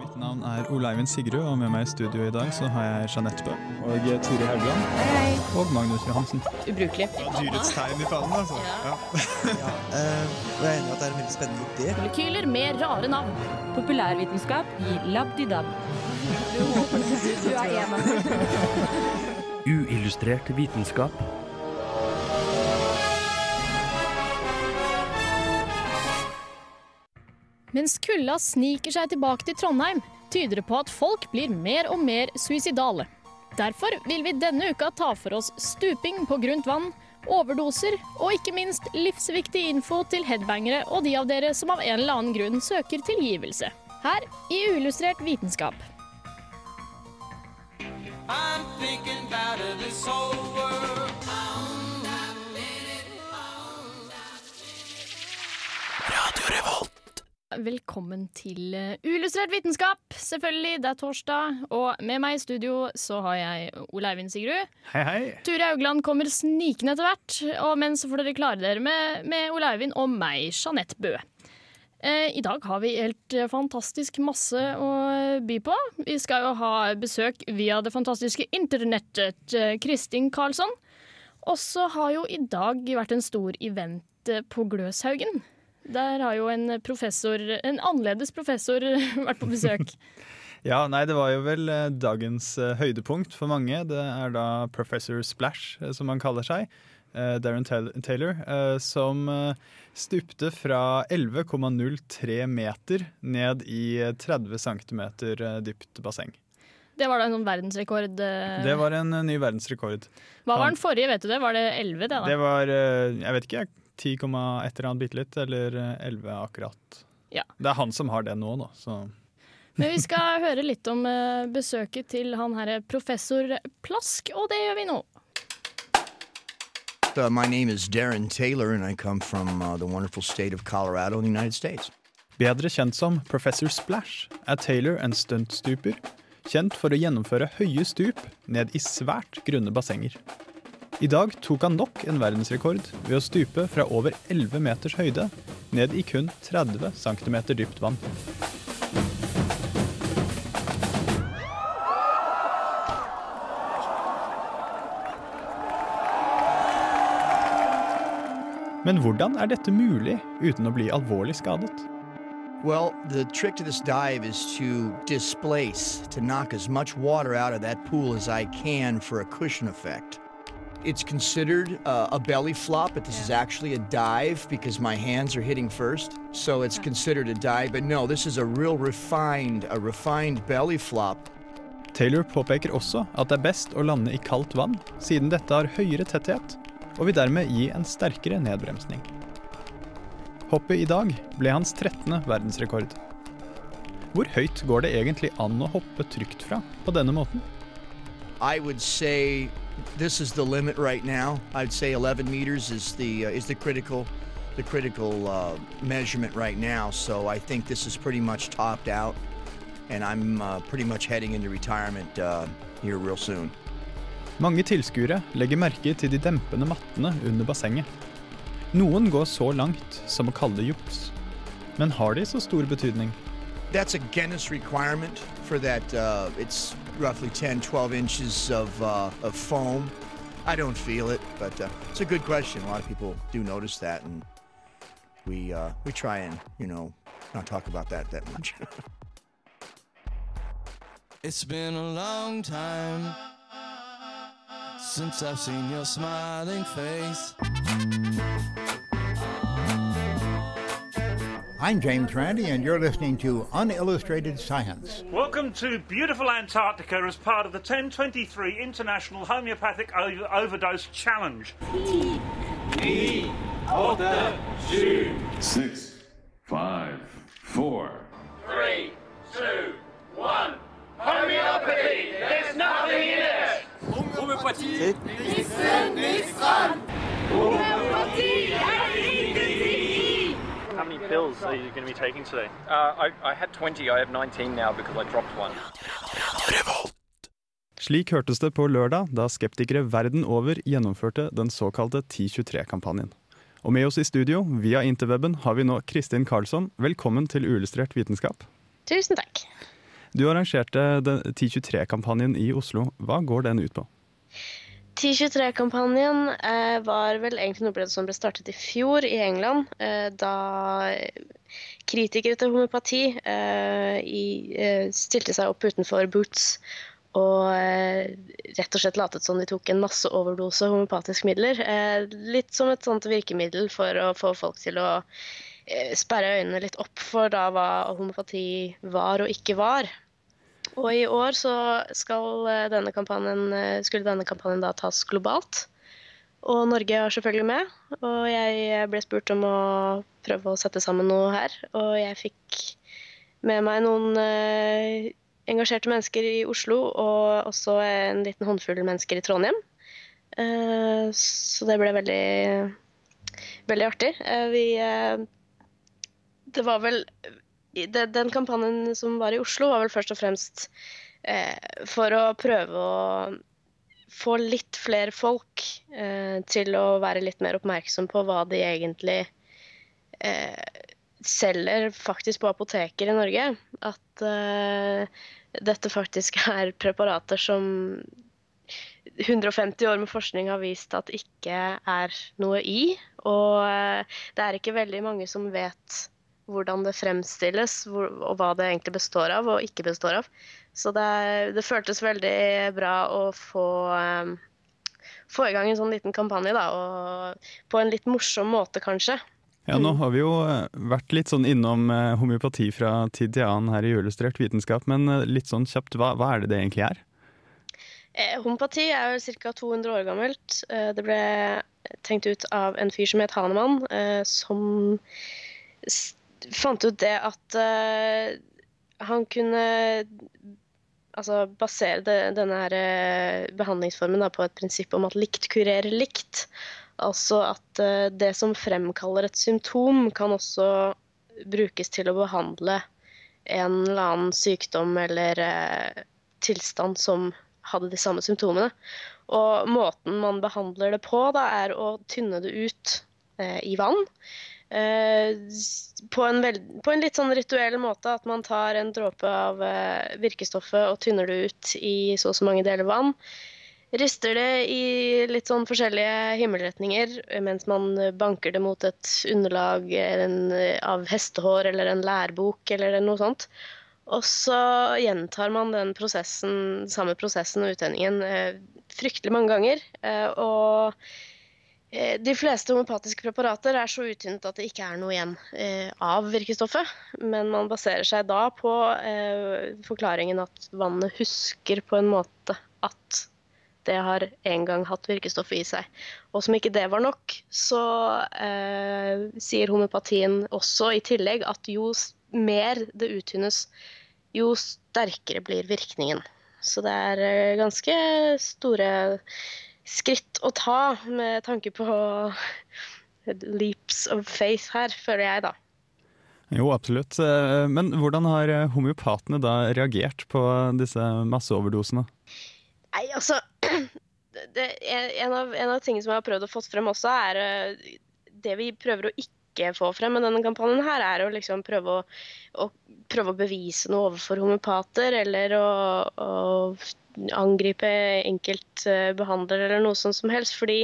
Mitt navn er Ole Eivind Sigrud, og med meg i studio i dag så har jeg Jeanette Bø og Turi Haugland og Magnus Johansen. Ubrukelig. Dyrets tegn i fallen, altså. Ja. ja. og jeg er enig i at det er en veldig spennende idé. Molekyler med rare navn. Populærvitenskap gir labdidab. Du er en av dem. Uillustrert vitenskap. Mens kulda sniker seg tilbake til Trondheim, tyder det på at folk blir mer og mer suicidale. Derfor vil vi denne uka ta for oss stuping på grunt vann, overdoser og ikke minst livsviktig info til headbangere og de av dere som av en eller annen grunn søker tilgivelse. Her i Uillustrert vitenskap. Velkommen til eh, Uillustrert vitenskap. Selvfølgelig, det er torsdag, og med meg i studio så har jeg Ole Eivind Sigrud. Hei, hei. Ture Haugland kommer snikende etter hvert, og men så får dere klare dere med, med Ole Eivind og meg, Jeanette Bø. Eh, I dag har vi helt eh, fantastisk masse å by på. Vi skal jo ha besøk via det fantastiske internettet. Kristin Karlsson. Og så har jo i dag vært en stor event på Gløshaugen. Der har jo en professor, en annerledes professor vært på besøk. Ja, nei, det var jo vel eh, dagens eh, høydepunkt for mange. Det er da Professor Splash, eh, som han kaller seg. Darren Taylor, som stupte fra 11,03 meter ned i eh, 30 cm dypt basseng. Det var da en sånn verdensrekord. Det var en ny verdensrekord. Hva var den forrige, vet du det? Var det 11, det da? Det var, jeg vet ikke, 10, et eller annet bitte litt, eller eh, 11 akkurat. Ja. Det er han som har det nå, da. Så. Men vi skal høre litt om eh, besøket til han herre professor Plask, og det gjør vi nå. Uh, my name is Darren Taylor, and I come from uh, the wonderful state of Colorado in the United States. Bedre kjent som Professor Splash er Taylor en stuntstuper, kjent for å gjennomføre høye stup ned i svært grunne bassenger. I dag tok han nok en verdensrekord ved å stupe fra over 11 meters høyde ned i kun 30 cm dypt vann. Men hvordan er dette mulig uten å bli alvorlig skadet? Well, the trick to this dive is to displace, to knock as much water out of that pool as I can for a cushion effect. It's considered uh, a belly flop, but this is actually a dive because my hands are hitting first. So it's considered a dive, but no, this is a real refined, a refined belly flop. Taylor påpeker også at det er best å lande i kaldt vann, siden dette har høyere tetthet og vil dermed gi en sterkere nedbremsning. Hoppet i dag ble hans 13. verdensrekord. Hvor høyt går det egentlig an å hoppe trygt fra på denne måten? I would say this is the limit right now. I'd say 11 meters is the uh, is the critical the critical uh, measurement right now. So I think this is pretty much topped out, and I'm uh, pretty much heading into retirement uh, here real soon. Mange tilskuere legger merke til de dempende mattene under bassenget. Noen går så langt som å kalle det juks. Men har de så stor betydning? That's a Guinness requirement for that. Uh, it's roughly 10, 12 inches of, uh, of foam. I don't feel it, but uh, it's a good question. A lot of people do notice that, and we uh, we try and you know not talk about that that much. It's been a long time since I've seen your smiling face. I'm James Randi, and you're listening to Unillustrated Science. Welcome to beautiful Antarctica as part of the 1023 International Homeopathic Over- Overdose Challenge. Six, five, four. How many pills are you going to be taking today? Uh, I, I had 20. I have 19 now because I dropped one. Slik hørtes det på lørdag da skeptikere verden over gjennomførte den såkalte 1023-kampanjen. Og med oss i studio, via interweben, har vi nå Kristin Karlsson. Velkommen til Uillustrert vitenskap. Tusen takk. Du arrangerte 1023-kampanjen i Oslo. Hva går den ut på? 1023-kampanjen eh, var vel egentlig noe som ble startet i fjor i England. Eh, da kritikere til homopati eh, i, eh, stilte seg opp utenfor Boots og eh, rett og slett latet som de tok en masse overdose homopatiske midler. Eh, litt som et sånt virkemiddel for å få folk til å sperre øynene litt opp for da hva homopati var og ikke var. Og i år skal denne kampanjen, skulle denne kampanjen da tas globalt. Og Norge er selvfølgelig med. Og jeg ble spurt om å prøve å sette sammen noe her. Og jeg fikk med meg noen eh, engasjerte mennesker i Oslo, og også en liten håndfull mennesker i Trondheim. Eh, så det ble veldig, veldig artig. Eh, vi eh, Det var vel Den kampanjen som var i Oslo, var vel først og fremst eh, for å prøve å få litt flere folk eh, til å være litt mer oppmerksom på hva de egentlig eh, selger faktisk på apoteker i Norge. At eh, dette faktisk er preparater som 150 år med forskning har vist at ikke er noe i. Og eh, det er ikke veldig mange som vet hvordan det fremstilles, hvor, og hva det egentlig består av og ikke består av. Så det, det føltes veldig bra å få, um, få i gang en sånn liten kampanje, da. Og på en litt morsom måte, kanskje. Ja, nå har vi jo eh, vært litt sånn innom eh, homeopati fra tid til annen her i Illustrert vitenskap, men eh, litt sånn kjapt, hva, hva er det det egentlig er? Eh, homopati er jo ca. 200 år gammelt. Eh, det ble tenkt ut av en fyr som het Hanemann, eh, som fant ut det at han kunne altså, basere det, denne her uh, behandlingsformen da, på et prinsipp om at likt kurerer likt. Altså at uh, det som fremkaller et symptom, kan også brukes til å behandle en eller annen sykdom eller uh, tilstand som hadde de samme symptomene. Og måten man behandler det på, da, er å tynne det ut uh, i vann. Eh, på en, på en, litt sånn rituell måte. At man tar en dråpe av eh, virkestoffet og tynner det ut i så og så mange deler vann. Rister det i litt sånn forskjellige himmelretninger mens man banker det mot et underlag en, av hestehår eller en lærbok eller noe sånt. Og så gjentar man den prosessen, samme prosessen og uttenningen eh, fryktelig mange ganger. Eh, og Eh, de fleste homopatiske preparater er så uttynnet at det ikke er noe igjen eh, av virkestoffet. Men man baserer seg da på eh, forklaringen at vannet husker på en måte at det har en gang hatt virkestoffet i seg. Og som ikke det var nok, så eh, sier homopatien også i tillegg at jo mer det uttynnes, jo sterkere blir virkningen. Så det er eh, ganske store skritt å ta med tanke på leaps of faith her, føler jeg, da. Jo, absolutt. Eh, men hvordan har eh, homeopatene da reagert på disse masseoverdosene? Nei, altså det, en, av, en av tingene som jeg har prøvd å få frem også, er eh, det vi prøver å ikke få frem med denne kampanjen her, er å liksom prøve å, å, prøve å bevise noe overfor homopater, eller å, å angripe enkeltbehandlere eller noe sånt som helst. Fordi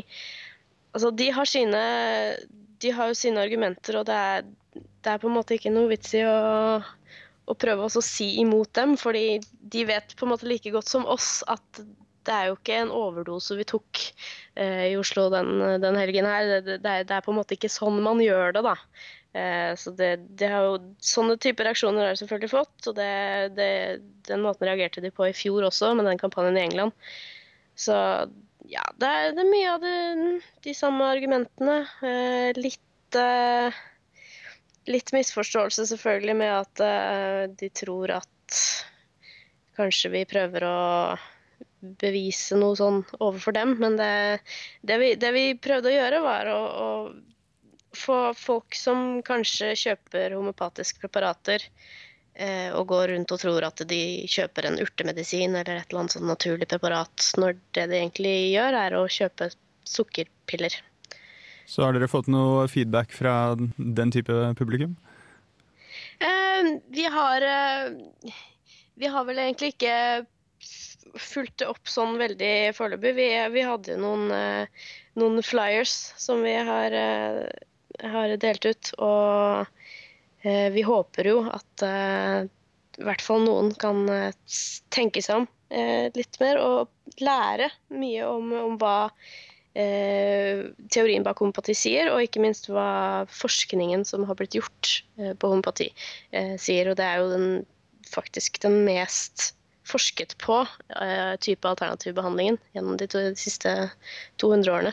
altså, de har sine De har jo sine argumenter, og det er, det er på en måte ikke noe vits i å, å prøve å si imot dem, fordi de vet på en måte like godt som oss at det er jo ikke en overdose vi tok eh, i Oslo den, den helgen her. Det, det, det, er, på en måte ikke sånn man gjør det, da. Eh, så det, det, har jo, Sånne typer reaksjoner har jeg selvfølgelig fått. og Den måten reagerte de på i fjor også, med den kampanjen i England. Så ja, det er, er mye av de samme argumentene. Eh, litt, eh, litt misforståelse selvfølgelig med at de tror at kanskje vi prøver å bevise noe sånn overfor dem. Men det, det, vi, det vi, prøvde å gjøre, var å, å få folk som kanskje kjøper homopatiske preparater eh, og går rundt og tror at de kjøper en urtemedisin eller et eller annet sånn naturlig preparat, når det de egentlig gjør, er å kjøpe sukkerpiller. Så har dere fått noe feedback fra den type publikum? Eh, vi har eh, Vi har vel egentlig ikke fulgt det opp sånn veldig foreløpig. Vi, vi hadde noen, eh, noen flyers som vi har, eh, har delt ut, og eh, vi håper jo at i hvert fall noen kan tenke seg om litt mer og lære mye om, om hva teorien bak homopati sier, og ikke minst hva forskningen som har blitt gjort på homopati sier. Og det er jo den, faktisk den mest forsket på eh, type alternativbehandlingen gjennom de, to, de siste 200 årene.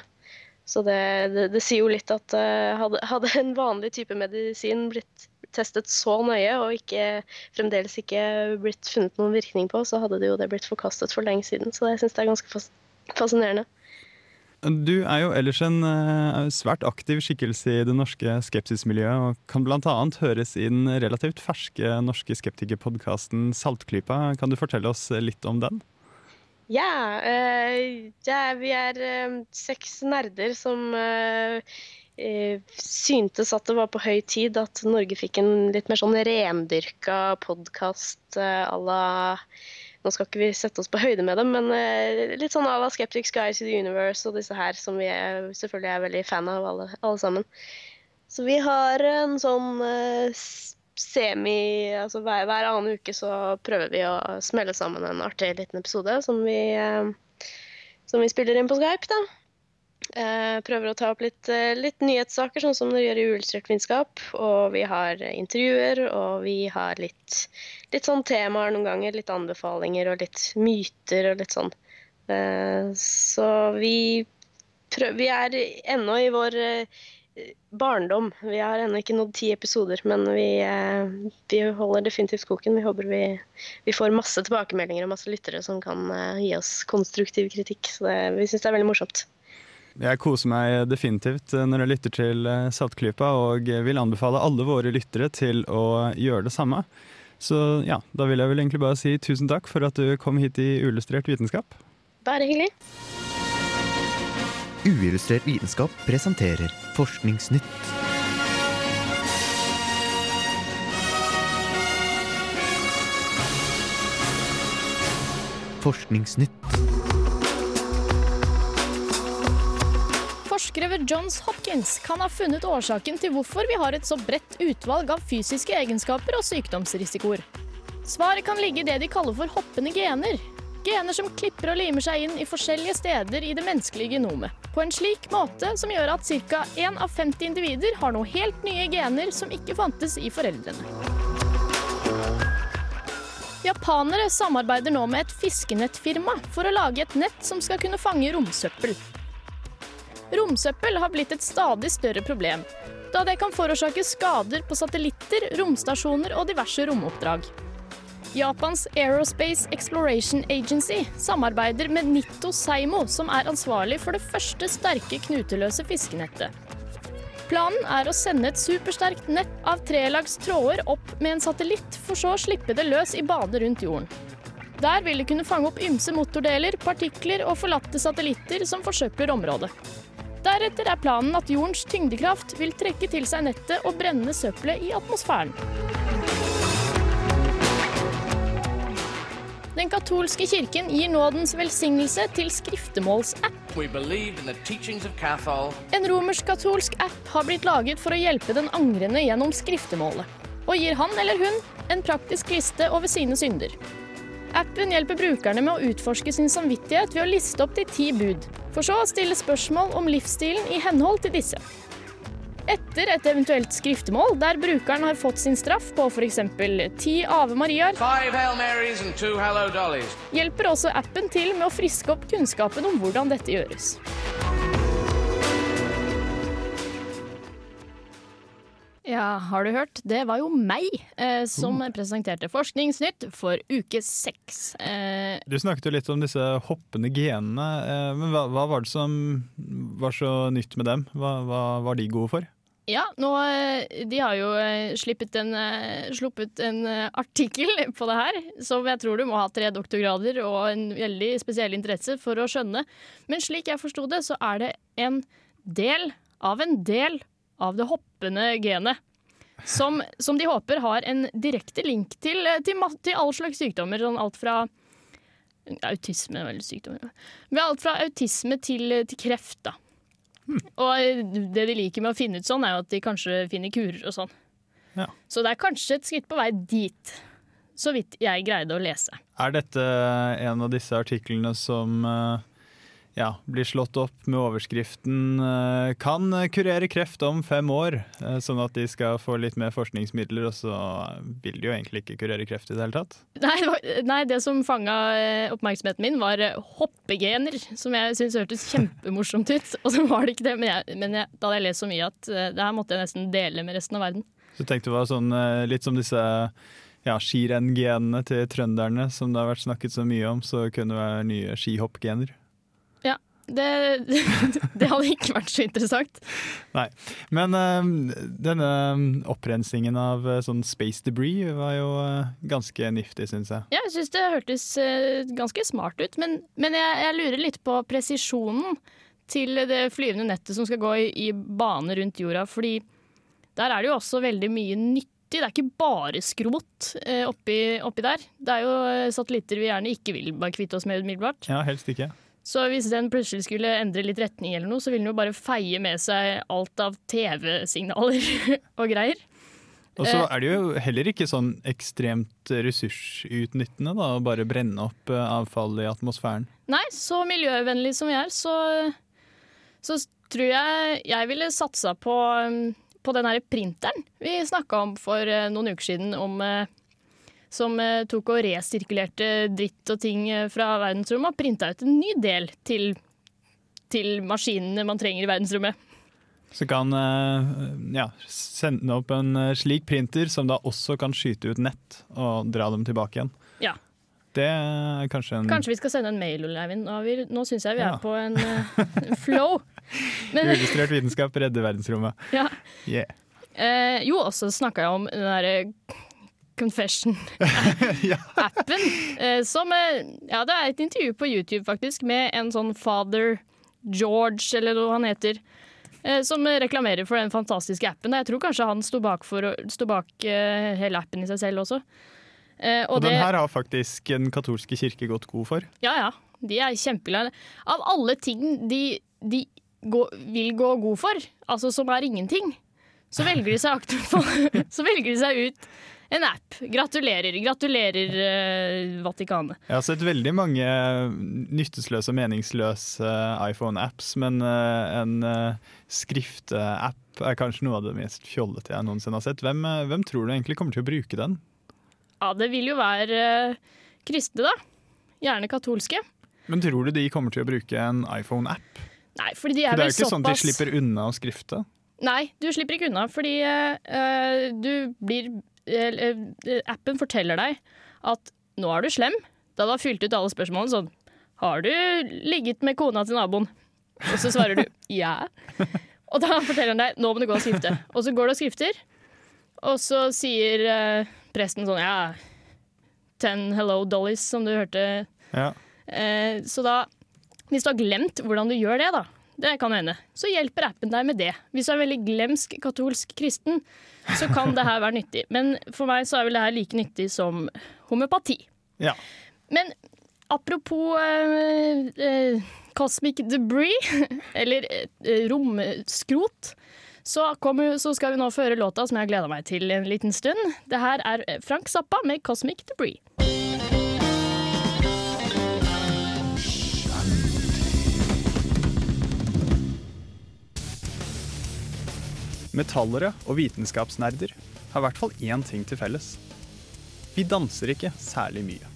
Så det, det, det sier jo litt at eh, hadde, hadde en vanlig type medisin blitt testet så nøye og ikke, fremdeles ikke blitt funnet noen virkning på, så hadde det jo det blitt forkastet for lenge siden. Så jeg syns det er ganske fas fascinerende. Du er jo ellers en eh, svært aktiv skikkelse i det norske skepsismiljøet, og kan bl.a. høres i den relativt ferske norske skeptikerpodkasten Saltklypa. Kan du fortelle oss litt om den? Ja, det er, vi er eh, seks nerder som eh, syntes at det var på høy tid at Norge fikk en litt mer sånn rendyrka podkast à la Nå skal ikke vi sette oss på høyde med dem, men eh, litt sånn à la Skeptics Guys in the Universe og disse her som vi er, selvfølgelig er veldig fan av alle, alle sammen. Så vi har en sånn eh, semi Altså hver, hver annen uke så prøver vi å smelle sammen en artig liten episode som vi, eh, som vi spiller inn på Skype, da. Eh, prøver å ta opp litt, eh, litt nyhetssaker, sånn som dere gjør i Uillustrert vitenskap. Og vi har intervjuer, og vi har litt, litt sånn temaer noen ganger. Litt anbefalinger og litt myter og litt sånn. Eh, så vi prøver Vi er ennå i vår eh, barndom. Vi har ennå ikke nådd ti episoder, men vi, vi holder definitivt koken. Vi håper vi, vi får masse tilbakemeldinger og masse lyttere som kan gi oss konstruktiv kritikk. Så det, vi syns det er veldig morsomt. Jeg koser meg definitivt eh, når jeg lytter til eh, Saltklypa, og vil anbefale alle våre lyttere til å gjøre det samme. Så ja, da vil jeg vel egentlig bare si tusen takk for at du kom hit i Uillustrert vitenskap. Bare hyggelig. Uillustrert vitenskap presenterer Forskningsnytt. Forskningsnytt. Forskere ved Johns Hopkins kan ha funnet årsaken til hvorfor vi har et så bredt utvalg av fysiske egenskaper og sykdomsrisikoer. Svaret kan ligge i det de kaller for hoppende gener. Gener som klipper og limer seg inn i forskjellige steder i det menneskelige genomet. På en slik måte som gjør at ca. 1 av 50 individer har noen helt nye gener som ikke fantes i foreldrene. Japanere samarbeider nå med et fiskenettfirma for å lage et nett som skal kunne fange romsøppel. Romsøppel har blitt et stadig større problem, da det kan forårsake skader på satellitter, romstasjoner og diverse romoppdrag. Japans Aerospace Exploration Agency samarbeider med Nitto Seimo, som er ansvarlig for det første sterke knuteløse fiskenettet. Planen er å sende et supersterkt nett av trelags tråder opp med en satellitt, for så å slippe det løs i bane rundt jorden. Der vil det kunne fange opp ymse motordeler, partikler og forlatte satellitter som forsøpler området. Deretter er planen at jordens tyngdekraft vil trekke til seg nettet og brenne søppelet i atmosfæren. Den katolske kirken gir nådens velsignelse til skriftemålsapp. En romersk-katolsk app har blitt laget for å hjelpe den angrende gjennom skriftemålet, og gir han eller hun en praktisk liste over sine synder. Appen hjelper brukerne med å utforske sin samvittighet ved å liste opp de ti bud, for så å stille spørsmål om livsstilen i henhold til disse. Etter et eventuelt skriftemål der brukeren har fått sin straff på f.eks. ti Ave Mariaer, hjelper også appen til med å friske opp kunnskapen om hvordan dette gjøres. Ja, har du hørt? Det var jo meg eh, som presenterte Forskningsnytt for uke seks. Eh, Du snakket jo litt om disse hoppende genene, eh, men hva, hva var det som var så nytt med dem? Hva, hva var de gode for? ja, nå eh, De har jo eh, sluppet en, eh, sluppet en eh, artikkel på det her, som jeg tror du må ha tre doktorgrader og en veldig spesiell interesse for å skjønne. Men slik jeg forsto det, så er det en del av en del av det hoppende genet. Som, som de håper har en direkte link til, eh, til, til all slags sykdommer. Sånn alt fra Autisme er vel sykdommer. Men alt fra autisme til, til kreft, da. Og eh, det de liker med å finne ut sånn, er jo at de kanskje finner kurer og sånn. Ja. Så det er kanskje et skritt på vei dit. Så vidt jeg greide å lese. Er dette en av disse artiklene som eh, ja, blir slått opp med overskriften eh, 'Kan kurere kreft om fem år', eh, sånn at de skal få litt mer forskningsmidler, og så vil de jo egentlig ikke kurere kreft i det hele tatt? Nei, nei det som fanga oppmerksomheten min, var eh, hoppegener. Som jeg syntes hørtes kjempemorsomt ut. Og så var det ikke det, men, jeg, men jeg, da hadde jeg lest så mye at eh, det her måtte jeg nesten dele med resten av verden. Så tenkte du var sånn, eh, litt som disse ja, skirenngenene til trønderne som det har vært snakket så mye om, så kunne det være nye skihoppgener. Ja, det, det hadde ikke vært så interessant. Nei. Men uh, denne opprensingen av uh, sånn space debris var jo uh, ganske niftig, syns jeg. Ja, jeg syns det hørtes eh, ganske smart ut, men, men jeg, jeg lurer litt på presisjonen til det flyvende nettet som skal gå i, i bane rundt jorda, fordi der er det jo også veldig mye nyttig. Det er ikke bare skrot oppi, oppi der. Det er jo satellitter vi gjerne ikke vil bare kvitte oss med umiddelbart. Ja, helst ikke. Så hvis den plutselig skulle endre litt retning eller noe, så ville den jo bare feie med seg alt av TV-signaler og greier. Og så Eh, er det jo heller ikke sånn ekstremt ressursutnyttende da, å bare brenne opp eh, avfall i atmosfæren. Nei, så miljøvennlig som vi er, så, så tror jeg jeg ville satsa på, på den her printeren vi snakka om for eh, noen uker siden, om, som eh, tok og resirkulerte dritt og ting eh, fra verdensrommet og printa ut en ny del til, til maskinene man trenger i verdensrommet. Så kan eh, ja, sende opp en slik printer som da også kan skyte ut nett og dra dem tilbake igjen. Ja. Det er kanskje en Kanskje vi skal sende en mail, Eivind. Nå, syns jeg vi Ja. er på en flow. Men, uillustrert vitenskap redder verdensrommet. ja. Yeah. Eh, jo, og så snakka jeg om den derre Confession-appen. eh, som eh, Ja, det er et intervju på YouTube, faktisk, med en sånn Father George, eller hva han heter. eh, Som reklamerer for den fantastiske appen. Jeg tror kanskje han sto bak, for, sto bak hele appen i seg selv også. Og, Og, det, den her har faktisk den katolske kirke gått god for. ja, ja. De er kjempeglade. Av alle ting de, de gå, vil gå god for, altså som er ingenting, så velger de seg, aktivt på, så velger de seg ut en app. Gratulerer. Gratulerer, eh, Vatikanet. Jeg har sett veldig mange nyttesløse og meningsløse eh, iPhone-apps, men eh, en eh, skrifteapp er kanskje noe av det mest fjollete jeg noensinne har sett. Hvem, eh, hvem tror du egentlig kommer til å bruke den? Ja, det vil jo være eh, kristne, da. Gjerne katolske. Men tror du de kommer til å bruke en iPhone-app? Nei, fordi de er, For det er jo ikke sånn at de slipper unna å skrifte. Nei, du slipper ikke unna, fordi uh, du blir eh, eh, Appen forteller deg at nå er du slem. Da du har fylt ut alle spørsmålene sånn Har du ligget med kona til naboen? Og så svarer du ja. Og da forteller han deg nå må du gå og skrifte. Og så går du og skrifter, og så sier eh, presten sånn ja Ten hello dollies, som du hørte. Ja. Eh, så da hvis du har glemt hvordan du gjør det, da, det kan hende, så hjelper appen deg med det. Hvis du er veldig glemsk katolsk kristen, så kan det her være nyttig. Men for meg så er vel det her like nyttig som homeopati. Ja. Men apropos eh, eh, cosmic debris, eller eh, romskrot, så, kommer, så skal vi nå føre låta som jeg har gleda meg til en liten stund. Det her er Frank Zappa med 'Cosmic Debris'. Metallere og vitenskapsnerder har i hvert fall én ting til felles. Vi danser ikke særlig mye.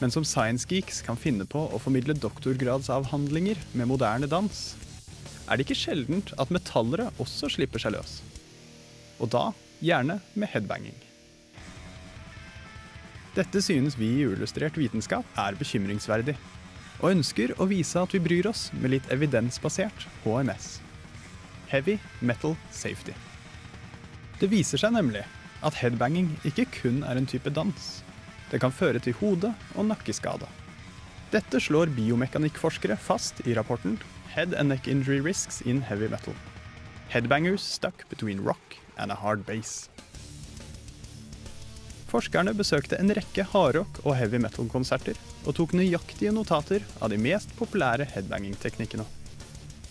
Men som science geeks kan finne på å formidle doktorgradsavhandlinger med moderne dans, er det ikke sjeldent at metallere også slipper seg løs. Og da gjerne med headbanging. Dette synes vi i Uillustrert vitenskap er bekymringsverdig, og ønsker å vise at vi bryr oss med litt evidensbasert HMS. Heavy Metal Safety. Det viser seg nemlig at headbanging ikke kun er en type dans. Det kan føre til hode- og nakkeskade. Dette slår biomekanikkforskere fast i rapporten Head and neck injury risks in heavy metal. Headbangers stuck between rock and a hard bass. Forskerne besøkte en rekke hardrock- og heavy metal-konserter og tok nøyaktige notater av de mest populære headbanging-teknikkene.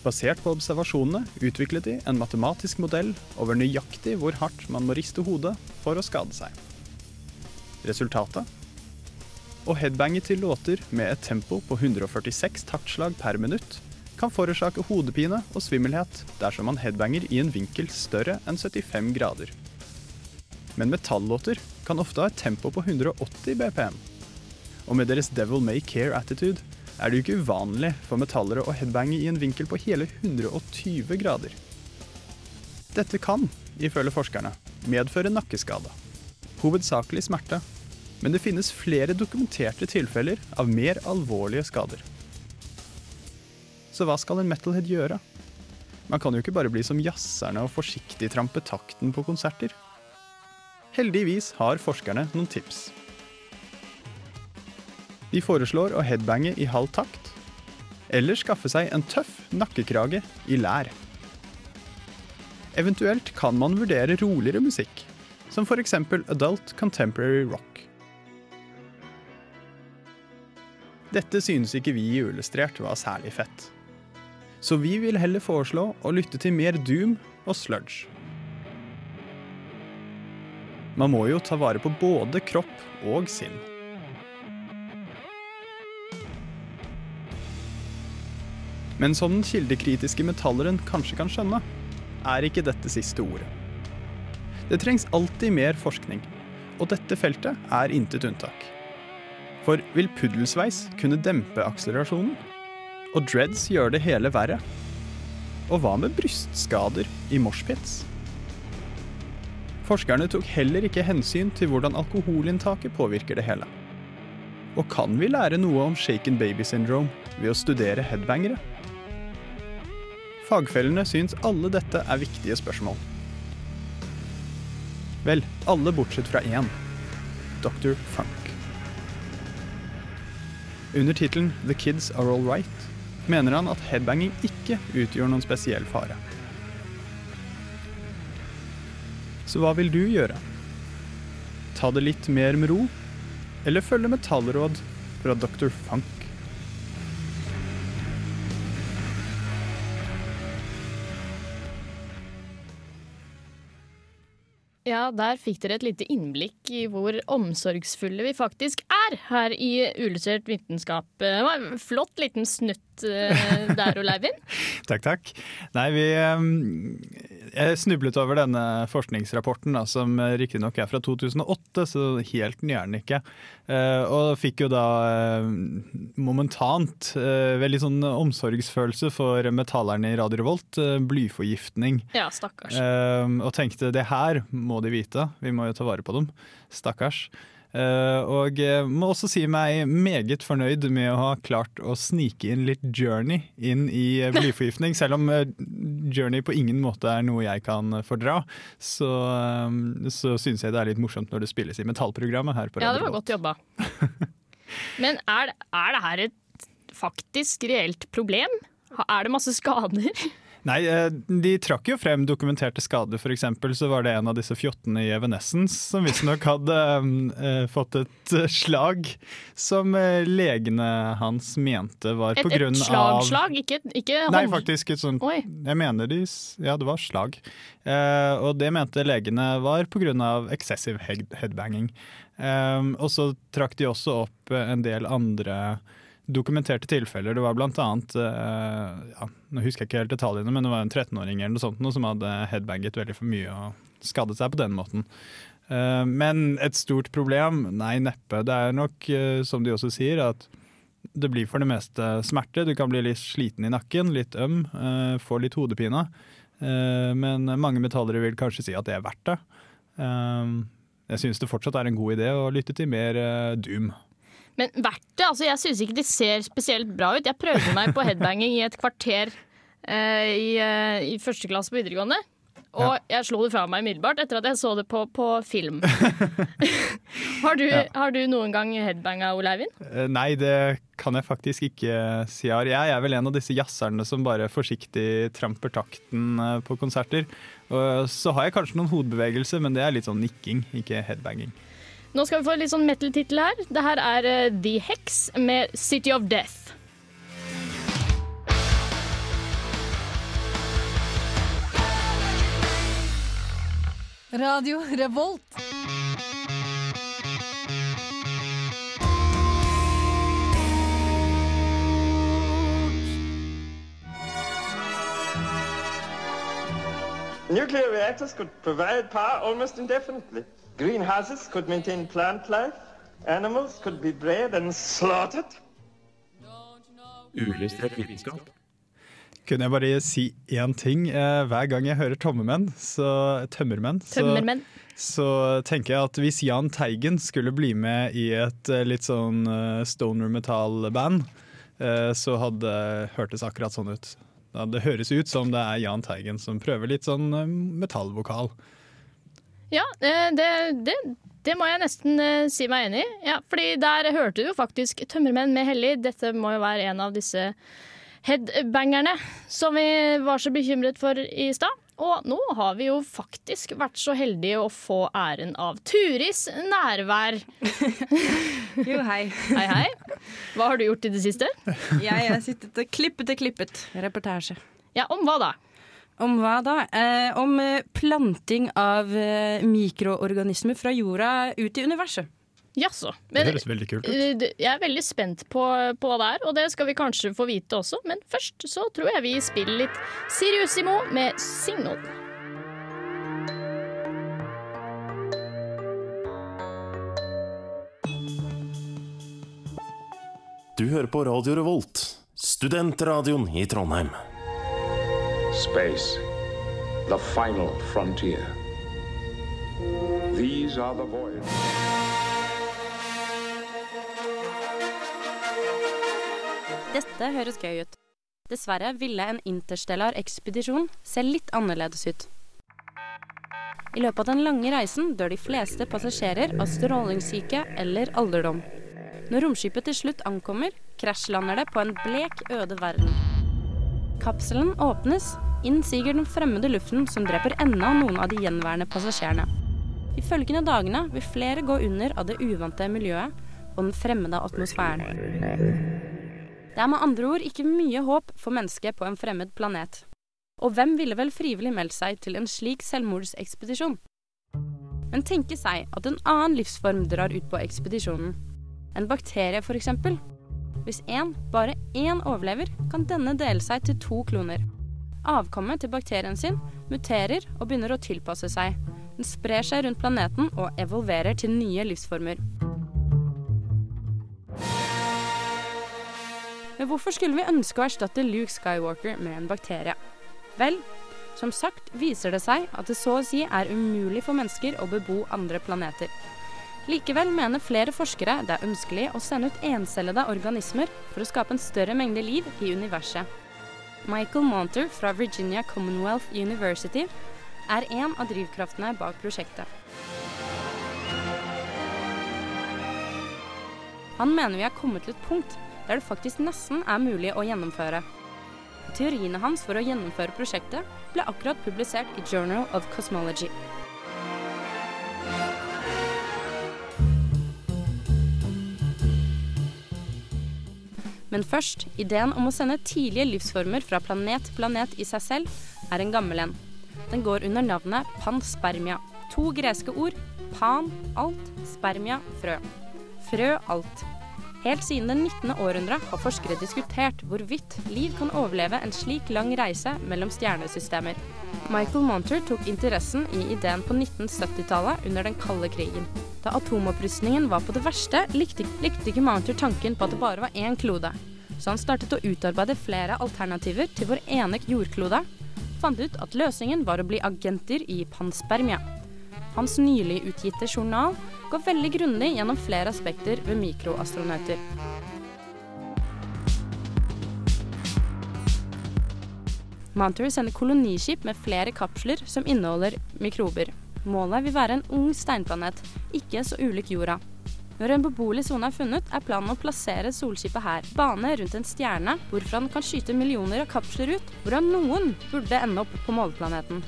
Basert på observasjonene utviklet de en matematisk modell over nøyaktig hvor hardt man må riste hodet for å skade seg. Resultatet? Å headbange til låter med et tempo på 146 taktslag per minutt kan forårsake hodepine og svimmelhet dersom man headbanger i en vinkel større enn 75 grader. Men metallåter kan ofte ha et tempo på 180 BPM. Og med deres devil may care-attitude er det jo ikke uvanlig for metallere å headbange i en vinkel på hele 120 grader. Dette kan, ifølge forskerne, medføre nakkeskade. Hovedsakelig smerte, men det finnes flere dokumenterte tilfeller av mer alvorlige skader. Så hva skal en metalhead gjøre? Man kan jo ikke bare bli som jazzerne og forsiktig trampe takten på konserter. Heldigvis har forskerne noen tips. De foreslår å headbange i halv takt, eller skaffe seg en tøff nakkekrage i lær. Eventuelt kan man vurdere roligere musikk, som f.eks. adult contemporary rock. Dette synes ikke vi i Uillustrert var særlig fett. Så vi vil heller foreslå å lytte til mer doom og sludge. Man må jo ta vare på både kropp og sinn. Men som den kildekritiske metalleren kanskje kan skjønne, er ikke dette siste ordet. Det trengs alltid mer forskning, og dette feltet er intet unntak. For vil puddelsveis kunne dempe akselerasjonen? Og dreads gjør det hele verre? Og hva med brystskader i moshpits? Forskerne tok heller ikke hensyn til hvordan alkoholinntaket påvirker det hele. Og kan vi lære noe om shaken baby syndrome ved å studere headbangere? Fagfellene syns alle dette er viktige spørsmål. Vel, alle bortsett fra én. Dr. Funk. Under tittelen 'The Kids Are All Right' mener han at headbanging ikke utgjør noen spesiell fare. Så hva vil du gjøre? Ta det litt mer med ro, eller følge metallråd fra Dr. Funk? Der fikk dere et lite innblikk i hvor omsorgsfulle vi faktisk er her i Uillustrert vitenskap. Det var en flott liten snutt eh, der, Oleivind. Takk, takk. Nei, vi eh, Jeg snublet over denne forskningsrapporten, da, som riktignok er fra 2008, så helt ny er den ikke. Eh, og fikk jo da eh, momentant eh, veldig sånn omsorgsfølelse for metallerne i Radio Revolt. blyforgiftning. Ja, stakkars. Eh, og tenkte det her må de vite, vi må jo ta vare på dem. Stakkars. Eh, og eh, må også si meg meget fornøyd med å ha klart å snike inn litt Journey inn i eh, blyforgiftning. Selv om eh, Journey på ingen måte er noe jeg kan fordra, så, eh, så syns jeg det er litt morsomt når det spilles i metallprogrammet her på Ja, det var godt jobba. Men er, er det her et faktisk reelt problem? Er det masse skader? Nei, eh, de trakk jo frem dokumenterte skader. For eksempel så var det en av disse fjottene i Evanescence som visstnok hadde eh, fått et slag som legene hans mente var Et, på grunn et av slagslag, ikke, ikke Nei, faktisk et sånt Oi. Jeg mener de Ja, det var slag. Uh, og det mente legene var på grunn av excessive head headbanging. Um, og så trakk de også opp en del andre dokumenterte tilfeller. Det var blant annet eh, ja, Nå husker jeg ikke helt detaljene, men det var en 13-åring eller noe sånt noe som hadde headbanget veldig for mye og skadet seg på den måten. Uh, men et stort problem? Nei, neppe. Det er nok, uh, som de også sier, at det blir for det meste smerte. Du kan bli litt sliten i nakken, litt øm, uh, få litt hodepine. Men mange metallere vil kanskje si at det er verdt det. Jeg syns det fortsatt er en god idé å lytte til mer Doom. Men verdt det? Altså, jeg syns ikke de ser spesielt bra ut. Jeg prøvde meg på headbanging i et kvarter eh, i, eh, i første klasse på videregående. Og jeg slo det fra meg umiddelbart etter at jeg så det på, på film. Har du, Ja. har du noen gang headbanga, Ole Eivind? Eh, Nei, det kan jeg faktisk ikke si jeg har. Jeg er vel en av disse jazzerne som bare forsiktig tramper takten eh, på konserter. Og så har jeg kanskje noen hodebevegelser, men det er litt sånn nikking, ikke headbanging. Nå skal vi få litt sånn metal-tittel her. Det her er uh, The Hex med City of Death. Radio Revolt. Nuclear reactors could provide power almost indefinitely. Greenhouses could maintain plant life. Animals could be bred and slaughtered. Uillustrert vitenskap. Kunne jeg bare si én ting? Eh, Hver gang jeg hører tommermenn, så, tømmermenn, så, Tømmermenn. så tenker jeg at hvis Jahn Teigen skulle bli med i et eh, litt sånn eh, stoner metal-band, eh, så hadde hørtes akkurat sånn ut. Det høres ut som det er Jahn Teigen som prøver litt sånn metallvokal. Ja, eh, det, det, det må jeg nesten eh, si meg enig i. Ja, fordi der hørte du jo faktisk Tømmermenn med Hellig. Dette må jo være en av disse headbangerne som vi var så bekymret for i stad. Og nå har vi jo faktisk vært så heldige å få æren av Turis nærvær. Jo, hei. Hei, hei. Hva har du gjort i det siste? Jeg har sittet og klippet og klippet. Reportasje. Ja, om hva da? Om hva da? Eh, om eh, planting av eh, mikroorganismer fra jorda ut i universet. Jaså. Det høres veldig kult ut. eh, Jeg er veldig spent på, på hva det er, og det skal vi kanskje få vite også. Men først så tror jeg vi spiller litt Siriusimo med Signal. Du hører på Radio Revolt, studentradioen i Trondheim. Space, the final frontier. These are the voyages. Dette høres gøy ut. Dessverre ville en interstellar ekspedisjon se litt annerledes ut. I løpet av den lange reisen dør de fleste passasjerer av strålingssyke eller alderdom. Når romskipet til slutt ankommer, krasjlander det på en blek, øde verden. Kapselen åpnes, inn siger den fremmede luften som dreper enda noen av de gjenværende passasjerene. De følgende dagene vil flere gå under av det uvante miljøet og den fremmede atmosfæren. Det er med andre ord ikke mye håp for mennesket på en fremmed planet. Og hvem ville vel frivillig meldt seg til en slik selvmordsekspedisjon? Men tenke seg at en annen livsform drar ut på ekspedisjonen. En bakterie, eksempel. Hvis én, bare én overlever, kan denne dele seg til to kloner. Avkommet til bakterien sin muterer og begynner å tilpasse seg. Den sprer seg rundt planeten og evolverer til nye livsformer. Men hvorfor skulle vi ønske å erstatte Luke Skywalker med en bakterie? Vel, som sagt viser det seg at det så å si er umulig for mennesker å bebo andre planeter. Likevel mener flere forskere det er ønskelig å sende ut encellede organismer for å skape en større mengde liv i universet. Michael Monter fra Virginia Commonwealth University er en av drivkraftene bak prosjektet. Han mener vi er kommet til et punkt der det faktisk nesten er mulig å gjennomføre. Teoriene hans for å gjennomføre prosjektet ble akkurat publisert i Journal of Cosmology. Men først, ideen om å sende tidlige livsformer fra planet til planet i seg selv er en gammel en. Den går under navnet panspermia. To greske ord. Pan, alt, spermia, frø. Frø, alt. Helt siden det 19. århundre har forskere diskutert hvorvidt liv kan overleve en slik lang reise mellom stjernesystemer. Michael Monter tok interessen i ideen på 1970-tallet under den kalde krigen. Da atomopprustningen var på det verste, likte, likte ikke Mounter tanken på at det bare var én klode. Så han startet å utarbeide flere alternativer til vår ene jordklode. Fant ut at løsningen var å bli agenter i panspermia. Hans nylig utgitte journal går veldig grundig gjennom flere aspekter ved mikroastronauter. Mounter sender koloniskip med flere kapsler som inneholder mikrober. Målet vil være en ung steinplanet, ikke så ulik jorda. Når en beboelig sone er funnet, er planen å plassere Solskipet her. Bane rundt en stjerne, hvorfra den kan skyte millioner av kapsler ut, hvorav noen burde ende opp på måleplaneten.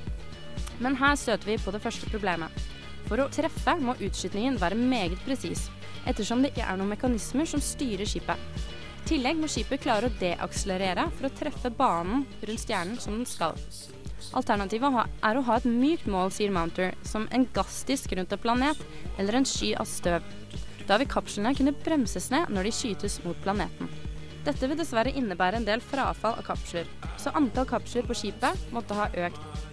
Men her støter vi på det første problemet. For å treffe må utskytningen være meget presis, ettersom det ikke er noen mekanismer som styrer skipet. I tillegg må skipet klare å deakselerere for å treffe banen rundt stjernen som den skal. Alternativet er å ha et mykt mål, sier Mounter, som en gassdisk rundt en planet eller en sky av støv. Da vil kapslene kunne bremses ned når de skytes mot planeten. Dette vil dessverre innebære en del frafall av kapsler, så antall kapsler på skipet måtte ha økt.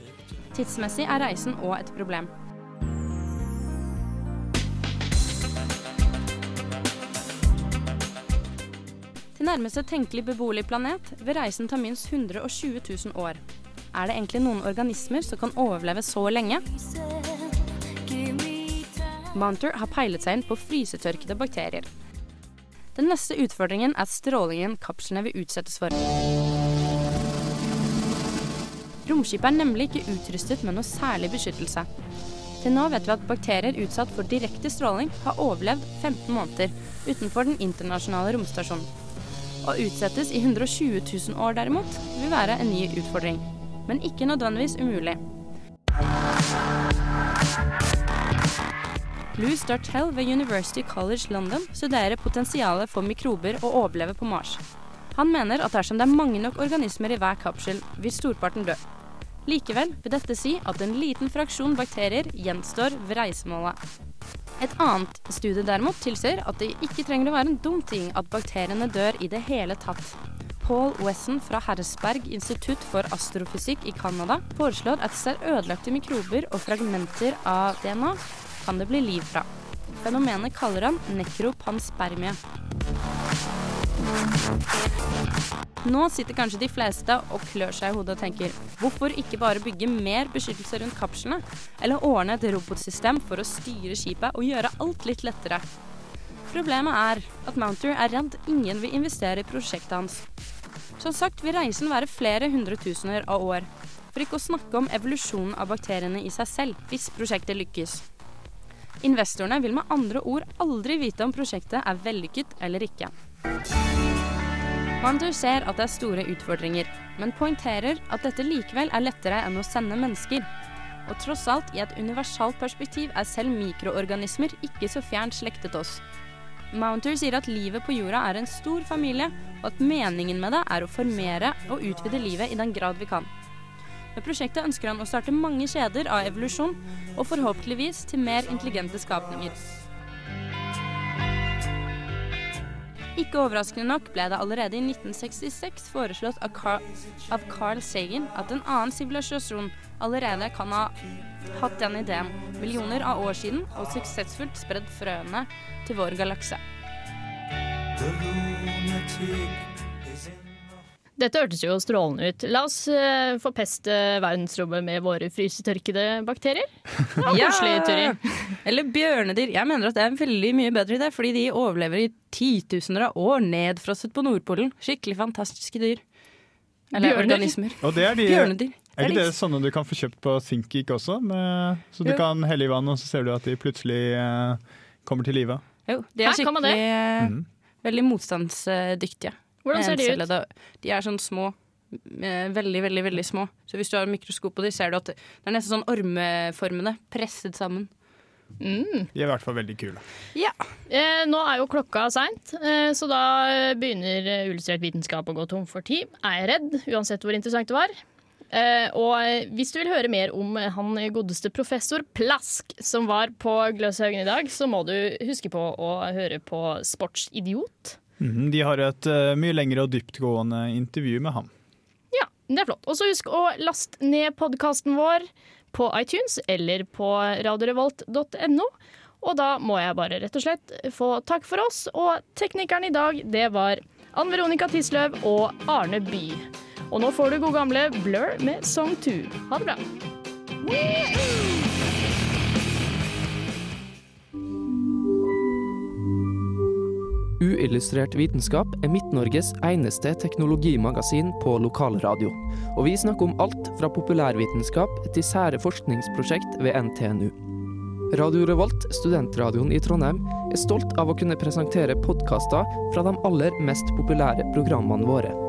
Tidsmessig er reisen òg et problem. Til nærmeste tenkelig beboelig planet vil reisen ta minst 120 000 år. Er det egentlig noen organismer som kan overleve så lenge? Munter har peilet seg inn på frysetørkede bakterier. Den neste utfordringen er strålingen kapslene vil utsettes for. Romskipet er nemlig ikke utrustet med noe særlig beskyttelse. Til nå vet vi at bakterier utsatt for direkte stråling har overlevd 15 måneder utenfor den internasjonale romstasjonen. Å utsettes i 120 000 år derimot vil være en ny utfordring, men ikke nødvendigvis umulig. Lou Dartell ved University College London studerer potensialet for mikrober å overleve på Mars. Han mener at dersom det er mange nok organismer i hver kapsel, vil storparten dø. Likevel vil dette si at en liten fraksjon bakterier gjenstår ved reisemålet. Et annet studie derimot tilsier at det ikke trenger å være en dum ting at bakteriene dør i det hele tatt. Paul Wesson fra Harrisberg institutt for astrofysikk i Canada foreslår at selv ødelagte mikrober og fragmenter av DNA kan det bli liv fra. Fenomenet kaller han nekropanspermie. Nå sitter kanskje de fleste og klør seg i hodet og tenker hvorfor ikke bare bygge mer beskyttelse rundt kapslene? Eller ordne et robotsystem for å styre skipet og gjøre alt litt lettere? Problemet er at Mounter er redd ingen vil investere i prosjektet hans. Som sagt vil reisen være flere hundretusener av år. For ikke å snakke om evolusjonen av bakteriene i seg selv, hvis prosjektet lykkes. Investorene vil med andre ord aldri vite om prosjektet er vellykket eller ikke. Hunter ser at det er store utfordringer, men poengterer at dette likevel er lettere enn å sende mennesker. Og tross alt, i et universalt perspektiv er selv mikroorganismer ikke så fjernt slektet oss. Mounter sier at livet på jorda er en stor familie, og at meningen med det er å formere og utvide livet i den grad vi kan. Med prosjektet ønsker han å starte mange kjeder av evolusjon, og forhåpentligvis til mer intelligente skapninger. Ikke overraskende nok ble det allerede i 1966 foreslått av Carl, av Carl Sagan at en annen sivilisasjon allerede kan ha hatt den ideen millioner av år siden og suksessfullt spredd frøene til vår galakse. Dette hørtes jo strålende ut. La oss uh, forpeste verdensrommet med våre frysetørkede bakterier. Ja, koselig, Turi. Eller bjørnedyr. Jeg mener at det er en veldig mye bedre idé, fordi de overlever i titusener av år nedfrosset på Nordpolen. Skikkelig fantastiske dyr. Eller Bjørner. organismer. Og det er de Bjørnedyr. Er ikke Det er sånne du kan få kjøpt på ThinkGeek også? Med, så du Jo. kan helle i vann, og så ser du at de plutselig eh, kommer til live? Jo, de er Her skikkelig eh, mm. Veldig motstandsdyktige. Hvordan ser de ut? De er sånn små. eh, Veldig, veldig veldig små. Så hvis du har mikroskop på dem, ser du at det er nesten sånn ormeformene presset sammen. Mm. De er i hvert fall veldig kule. Ja. Eh, nå er jo klokka seint, eh, så da begynner eh, Illustrert vitenskap å gå tom for tid. Er jeg redd, uansett hvor interessant det var. Eh, og hvis du vil høre mer om han godeste professor Plask som var på Gløshaugen i dag, så må du huske på å høre på Sportsidiot. Mhm, De har et eh, mye lengre og dyptgående intervju med ham. Ja, det er flott. Og så husk å laste ned podkasten vår på iTunes eller på radiorevolt.no. Og da må jeg bare rett og slett få takk for oss. Og teknikeren i dag, det var Ann Veronica Tisløv og Arne By. Og nå får du god gamle Blur med Song 2. Ha det bra. Uillustrert vitenskap er Midt-Norges eneste teknologimagasin på lokalradio. Og vi snakker om alt fra populærvitenskap til sære forskningsprosjekt ved NTNU. Radio Revolt, studentradioen i Trondheim, er stolt av å kunne presentere podkaster fra de aller mest populære programmene våre.